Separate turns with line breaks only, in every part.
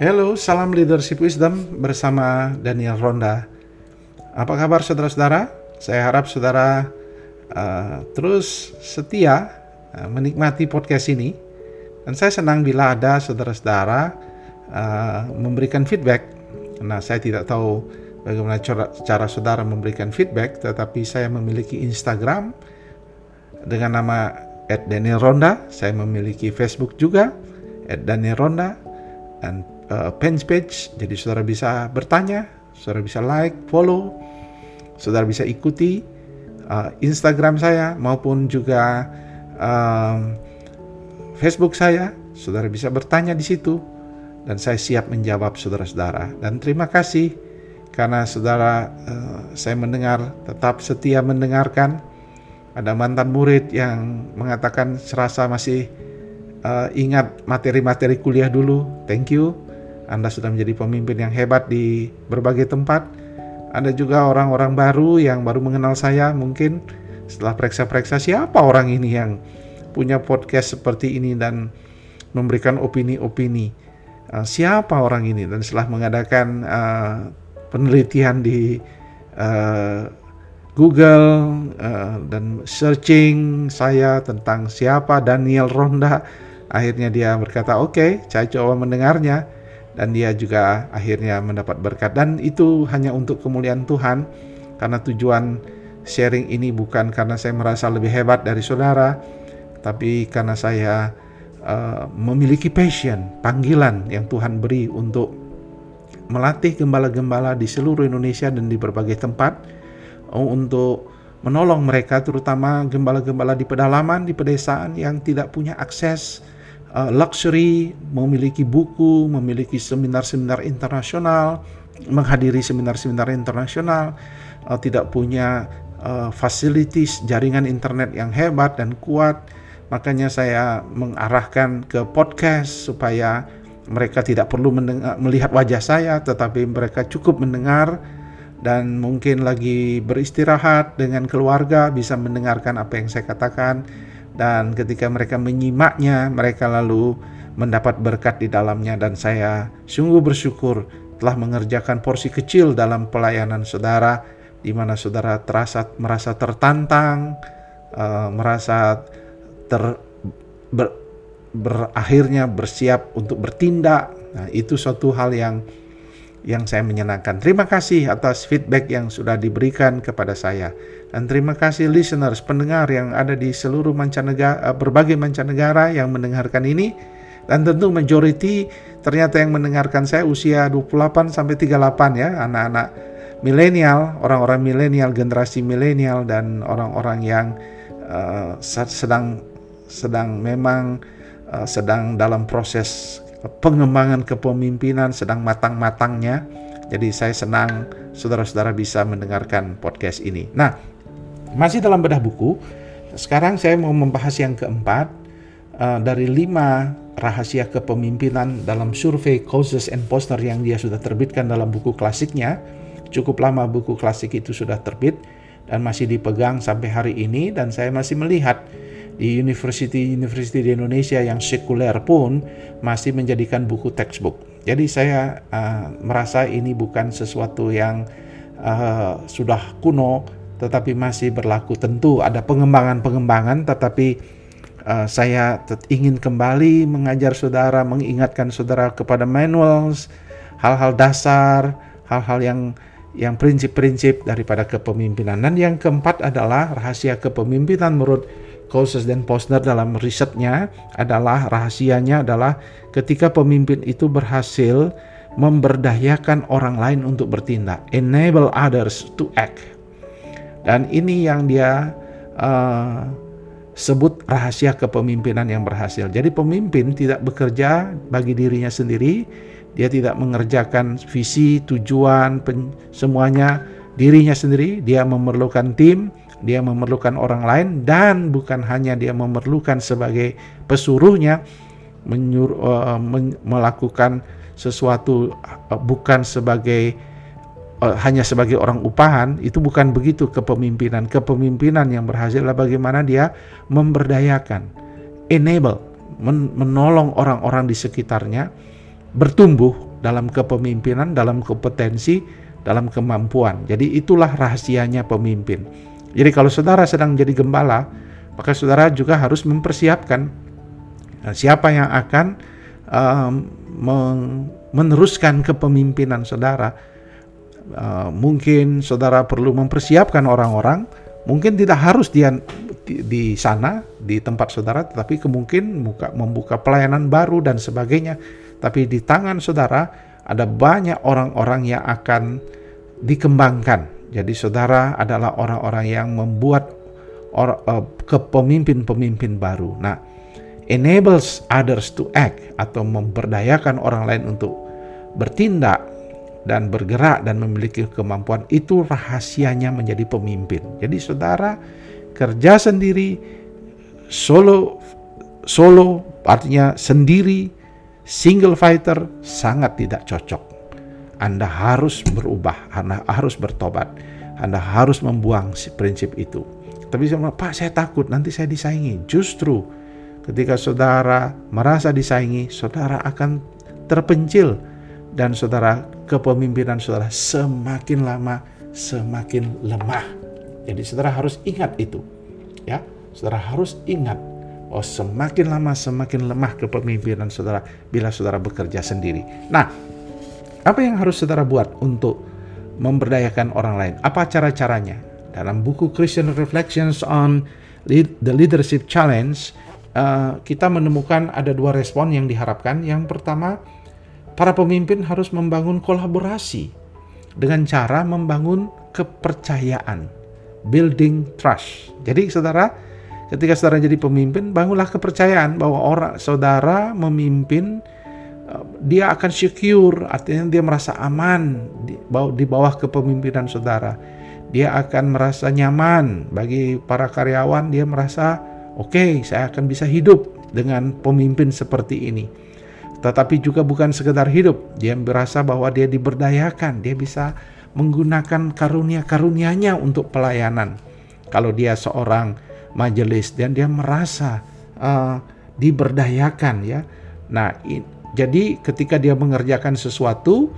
Halo, salam leadership wisdom bersama Daniel Ronda. Apa kabar saudara-saudara? Saya harap saudara uh, terus setia uh, menikmati podcast ini. Dan saya senang bila ada saudara-saudara uh, memberikan feedback. Nah, saya tidak tahu bagaimana cara, cara saudara memberikan feedback, tetapi saya memiliki Instagram dengan nama Daniel Ronda. Saya memiliki Facebook juga Daniel Ronda dan uh, page page. Jadi saudara bisa bertanya, saudara bisa like, follow, saudara bisa ikuti uh, Instagram saya maupun juga um, Facebook saya. Saudara bisa bertanya di situ dan saya siap menjawab saudara-saudara. Dan terima kasih karena saudara uh, saya mendengar tetap setia mendengarkan. Ada mantan murid yang mengatakan serasa masih uh, ingat materi-materi kuliah dulu. Thank you. Anda sudah menjadi pemimpin yang hebat di berbagai tempat. Ada juga orang-orang baru yang baru mengenal saya mungkin setelah periksa-periksa siapa orang ini yang punya podcast seperti ini dan memberikan opini-opini. Uh, siapa orang ini dan setelah mengadakan uh, penelitian di uh, Google uh, dan searching saya tentang siapa Daniel Ronda Akhirnya dia berkata, "Oke, okay, saya coba mendengarnya." Dan dia juga akhirnya mendapat berkat. Dan itu hanya untuk kemuliaan Tuhan. Karena tujuan sharing ini bukan karena saya merasa lebih hebat dari saudara, tapi karena saya uh, memiliki passion, panggilan yang Tuhan beri untuk melatih gembala-gembala di seluruh Indonesia dan di berbagai tempat uh, untuk menolong mereka terutama gembala-gembala di pedalaman, di pedesaan yang tidak punya akses uh, luxury, memiliki buku, memiliki seminar-seminar internasional, menghadiri seminar-seminar internasional, uh, tidak punya uh, facilities jaringan internet yang hebat dan kuat. Makanya saya mengarahkan ke podcast supaya mereka tidak perlu mendengar, melihat wajah saya, tetapi mereka cukup mendengar dan mungkin lagi beristirahat dengan keluarga bisa mendengarkan apa yang saya katakan dan ketika mereka menyimaknya mereka lalu mendapat berkat di dalamnya. Dan saya sungguh bersyukur telah mengerjakan porsi kecil dalam pelayanan saudara di mana saudara terasa merasa tertantang uh, merasa ter ber, berakhirnya bersiap untuk bertindak. Nah itu suatu hal yang yang saya menyenangkan. Terima kasih atas feedback yang sudah diberikan kepada saya. Dan terima kasih listeners, pendengar yang ada di seluruh mancanegara, eh, berbagai mancanegara yang mendengarkan ini. Dan tentu majority ternyata yang mendengarkan saya usia 28 sampai 38 ya, anak-anak milenial, orang-orang milenial, generasi milenial dan orang-orang yang uh, sedang sedang memang uh, sedang dalam proses pengembangan kepemimpinan sedang matang-matangnya. Jadi saya senang saudara-saudara bisa mendengarkan podcast ini. Nah, masih dalam bedah buku, sekarang saya mau membahas yang keempat uh, dari lima rahasia kepemimpinan dalam survei Causes and Poster yang dia sudah terbitkan dalam buku klasiknya. Cukup lama buku klasik itu sudah terbit dan masih dipegang sampai hari ini dan saya masih melihat di university-university di Indonesia yang sekuler pun masih menjadikan buku textbook. Jadi saya uh, merasa ini bukan sesuatu yang uh, sudah kuno, tetapi masih berlaku. Tentu ada pengembangan-pengembangan, tetapi uh, saya ingin kembali mengajar saudara, mengingatkan saudara kepada manuals, hal-hal dasar, hal-hal yang yang prinsip-prinsip daripada kepemimpinan. Dan yang keempat adalah rahasia kepemimpinan menurut Coases dan Posner dalam risetnya adalah rahasianya adalah ketika pemimpin itu berhasil memberdayakan orang lain untuk bertindak, enable others to act. Dan ini yang dia uh, sebut rahasia kepemimpinan yang berhasil. Jadi pemimpin tidak bekerja bagi dirinya sendiri, dia tidak mengerjakan visi, tujuan, semuanya dirinya sendiri, dia memerlukan tim, dia memerlukan orang lain dan bukan hanya dia memerlukan sebagai pesuruhnya menyuruh, uh, men melakukan sesuatu uh, bukan sebagai uh, hanya sebagai orang upahan itu bukan begitu kepemimpinan kepemimpinan yang berhasil adalah bagaimana dia memberdayakan enable men menolong orang-orang di sekitarnya bertumbuh dalam kepemimpinan, dalam kompetensi, dalam kemampuan. Jadi itulah rahasianya pemimpin. Jadi kalau saudara sedang jadi gembala, maka saudara juga harus mempersiapkan uh, siapa yang akan um, meneruskan kepemimpinan saudara. Uh, mungkin saudara perlu mempersiapkan orang-orang, mungkin tidak harus dia di, di sana di tempat saudara, tetapi kemungkinan membuka, membuka pelayanan baru dan sebagainya. Tapi di tangan saudara ada banyak orang-orang yang akan dikembangkan. Jadi saudara adalah orang-orang yang membuat or, uh, kepemimpin-pemimpin baru. Nah, enables others to act atau memberdayakan orang lain untuk bertindak dan bergerak dan memiliki kemampuan itu rahasianya menjadi pemimpin. Jadi saudara kerja sendiri solo solo artinya sendiri single fighter sangat tidak cocok. Anda harus berubah, Anda harus bertobat, Anda harus membuang si prinsip itu. Tapi saya Pak saya takut nanti saya disaingi. Justru ketika saudara merasa disaingi, saudara akan terpencil dan saudara kepemimpinan saudara semakin lama semakin lemah. Jadi saudara harus ingat itu. Ya, saudara harus ingat Oh, semakin lama semakin lemah kepemimpinan saudara bila saudara bekerja sendiri. Nah, apa yang harus saudara buat untuk memberdayakan orang lain? Apa cara-caranya? Dalam buku Christian Reflections on the Leadership Challenge, uh, kita menemukan ada dua respon yang diharapkan. Yang pertama, para pemimpin harus membangun kolaborasi dengan cara membangun kepercayaan, building trust. Jadi, saudara, Ketika saudara jadi pemimpin, bangunlah kepercayaan bahwa orang saudara memimpin dia akan secure, artinya dia merasa aman di bawah, kepemimpinan saudara. Dia akan merasa nyaman bagi para karyawan, dia merasa oke, okay, saya akan bisa hidup dengan pemimpin seperti ini. Tetapi juga bukan sekedar hidup, dia merasa bahwa dia diberdayakan, dia bisa menggunakan karunia-karunianya untuk pelayanan. Kalau dia seorang majelis dan dia merasa uh, diberdayakan ya. Nah, in, jadi ketika dia mengerjakan sesuatu,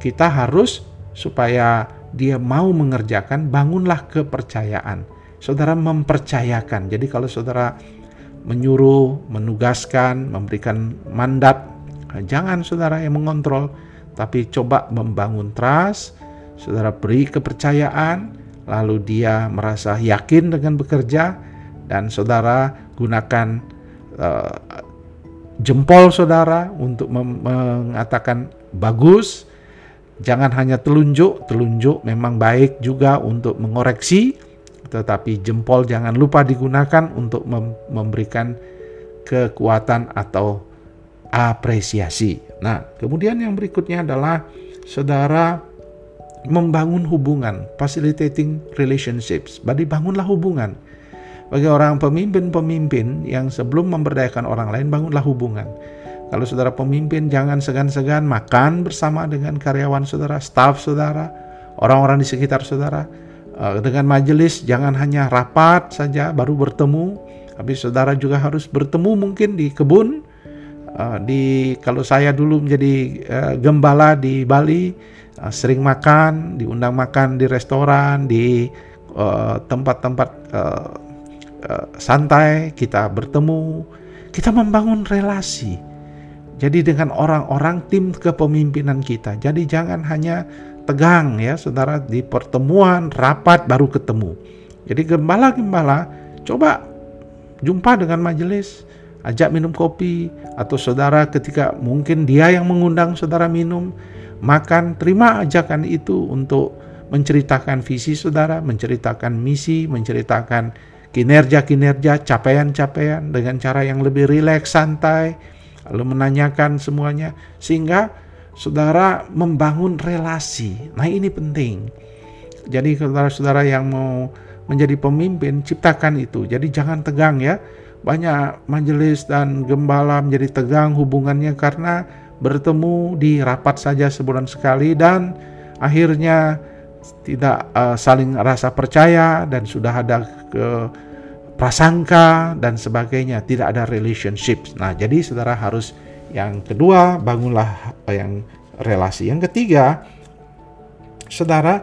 kita harus supaya dia mau mengerjakan, bangunlah kepercayaan. Saudara mempercayakan. Jadi kalau saudara menyuruh, menugaskan, memberikan mandat, jangan saudara yang mengontrol, tapi coba membangun trust, saudara beri kepercayaan, lalu dia merasa yakin dengan bekerja dan saudara gunakan uh, jempol saudara untuk mengatakan bagus jangan hanya telunjuk telunjuk memang baik juga untuk mengoreksi tetapi jempol jangan lupa digunakan untuk mem memberikan kekuatan atau apresiasi. Nah, kemudian yang berikutnya adalah saudara membangun hubungan, facilitating relationships. Bagi bangunlah hubungan. Bagi orang pemimpin-pemimpin yang sebelum memberdayakan orang lain, bangunlah hubungan. Kalau saudara pemimpin, jangan segan-segan makan bersama dengan karyawan saudara, staf saudara, orang-orang di sekitar saudara. Eh, dengan majelis, jangan hanya rapat saja baru bertemu, tapi saudara juga harus bertemu mungkin di kebun. Eh, di kalau saya dulu menjadi eh, gembala di Bali, sering makan, diundang makan di restoran, di tempat-tempat uh, uh, santai, kita bertemu, kita membangun relasi. Jadi dengan orang-orang tim kepemimpinan kita. Jadi jangan hanya tegang ya saudara di pertemuan rapat baru ketemu. Jadi gembala-gembala coba jumpa dengan majelis, ajak minum kopi atau saudara ketika mungkin dia yang mengundang saudara minum, makan, terima ajakan itu untuk menceritakan visi saudara, menceritakan misi, menceritakan kinerja-kinerja, capaian-capaian dengan cara yang lebih rileks, santai, lalu menanyakan semuanya sehingga saudara membangun relasi. Nah, ini penting. Jadi saudara-saudara yang mau menjadi pemimpin, ciptakan itu. Jadi jangan tegang ya. Banyak majelis dan gembala menjadi tegang hubungannya karena bertemu di rapat saja sebulan sekali dan akhirnya tidak uh, saling rasa percaya dan sudah ada ke prasangka dan sebagainya tidak ada relationship. Nah, jadi saudara harus Yang kedua, bangunlah yang relasi. Yang ketiga, saudara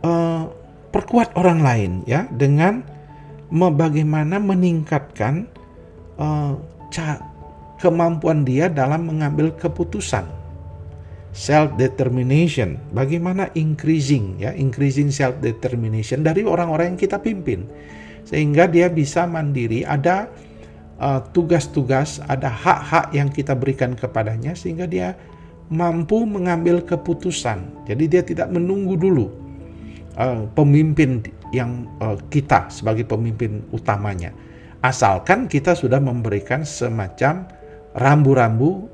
uh, perkuat orang lain ya dengan bagaimana meningkatkan uh, kemampuan dia dalam mengambil keputusan self determination bagaimana increasing ya increasing self determination dari orang-orang yang kita pimpin sehingga dia bisa mandiri ada uh, tugas-tugas ada hak-hak yang kita berikan kepadanya sehingga dia mampu mengambil keputusan jadi dia tidak menunggu dulu uh, pemimpin yang uh, kita sebagai pemimpin utamanya asalkan kita sudah memberikan semacam rambu-rambu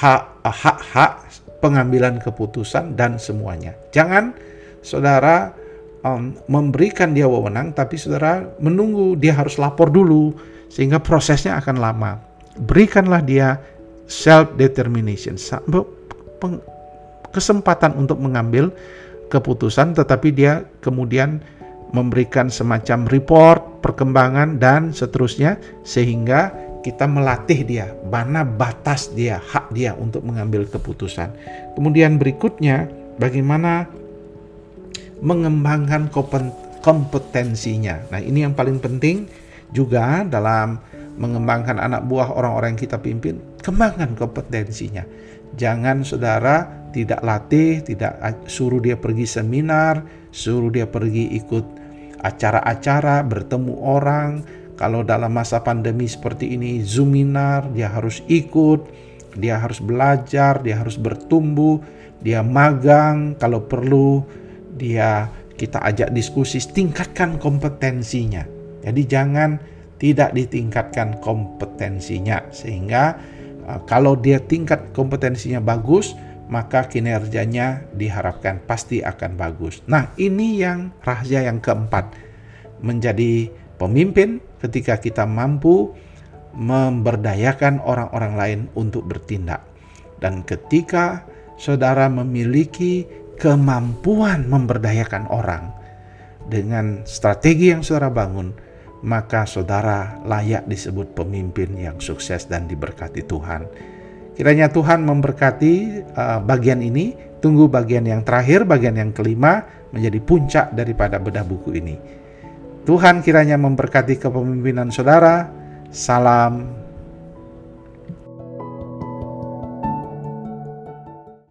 hak-hak pengambilan keputusan dan semuanya. Jangan saudara um, memberikan dia wewenang, tapi saudara menunggu dia harus lapor dulu sehingga prosesnya akan lama. Berikanlah dia self determination, kesempatan untuk mengambil keputusan, tetapi dia kemudian memberikan semacam report perkembangan dan seterusnya sehingga kita melatih dia, mana batas dia, hak dia untuk mengambil keputusan. Kemudian berikutnya, bagaimana mengembangkan kompetensinya. Nah, ini yang paling penting juga dalam mengembangkan anak buah orang-orang yang kita pimpin, kembangkan kompetensinya. Jangan saudara tidak latih, tidak suruh dia pergi seminar, suruh dia pergi ikut acara-acara, bertemu orang, kalau dalam masa pandemi seperti ini, Zoominar, dia harus ikut, dia harus belajar, dia harus bertumbuh, dia magang, kalau perlu dia kita ajak diskusi, tingkatkan kompetensinya. Jadi jangan tidak ditingkatkan kompetensinya sehingga uh, kalau dia tingkat kompetensinya bagus, maka kinerjanya diharapkan pasti akan bagus. Nah, ini yang rahasia yang keempat. Menjadi pemimpin ketika kita mampu memberdayakan orang-orang lain untuk bertindak. Dan ketika saudara memiliki kemampuan memberdayakan orang dengan strategi yang saudara bangun, maka saudara layak disebut pemimpin yang sukses dan diberkati Tuhan. Kiranya Tuhan memberkati uh, bagian ini, tunggu bagian yang terakhir, bagian yang kelima menjadi puncak daripada bedah buku ini. Tuhan kiranya memberkati kepemimpinan saudara. Salam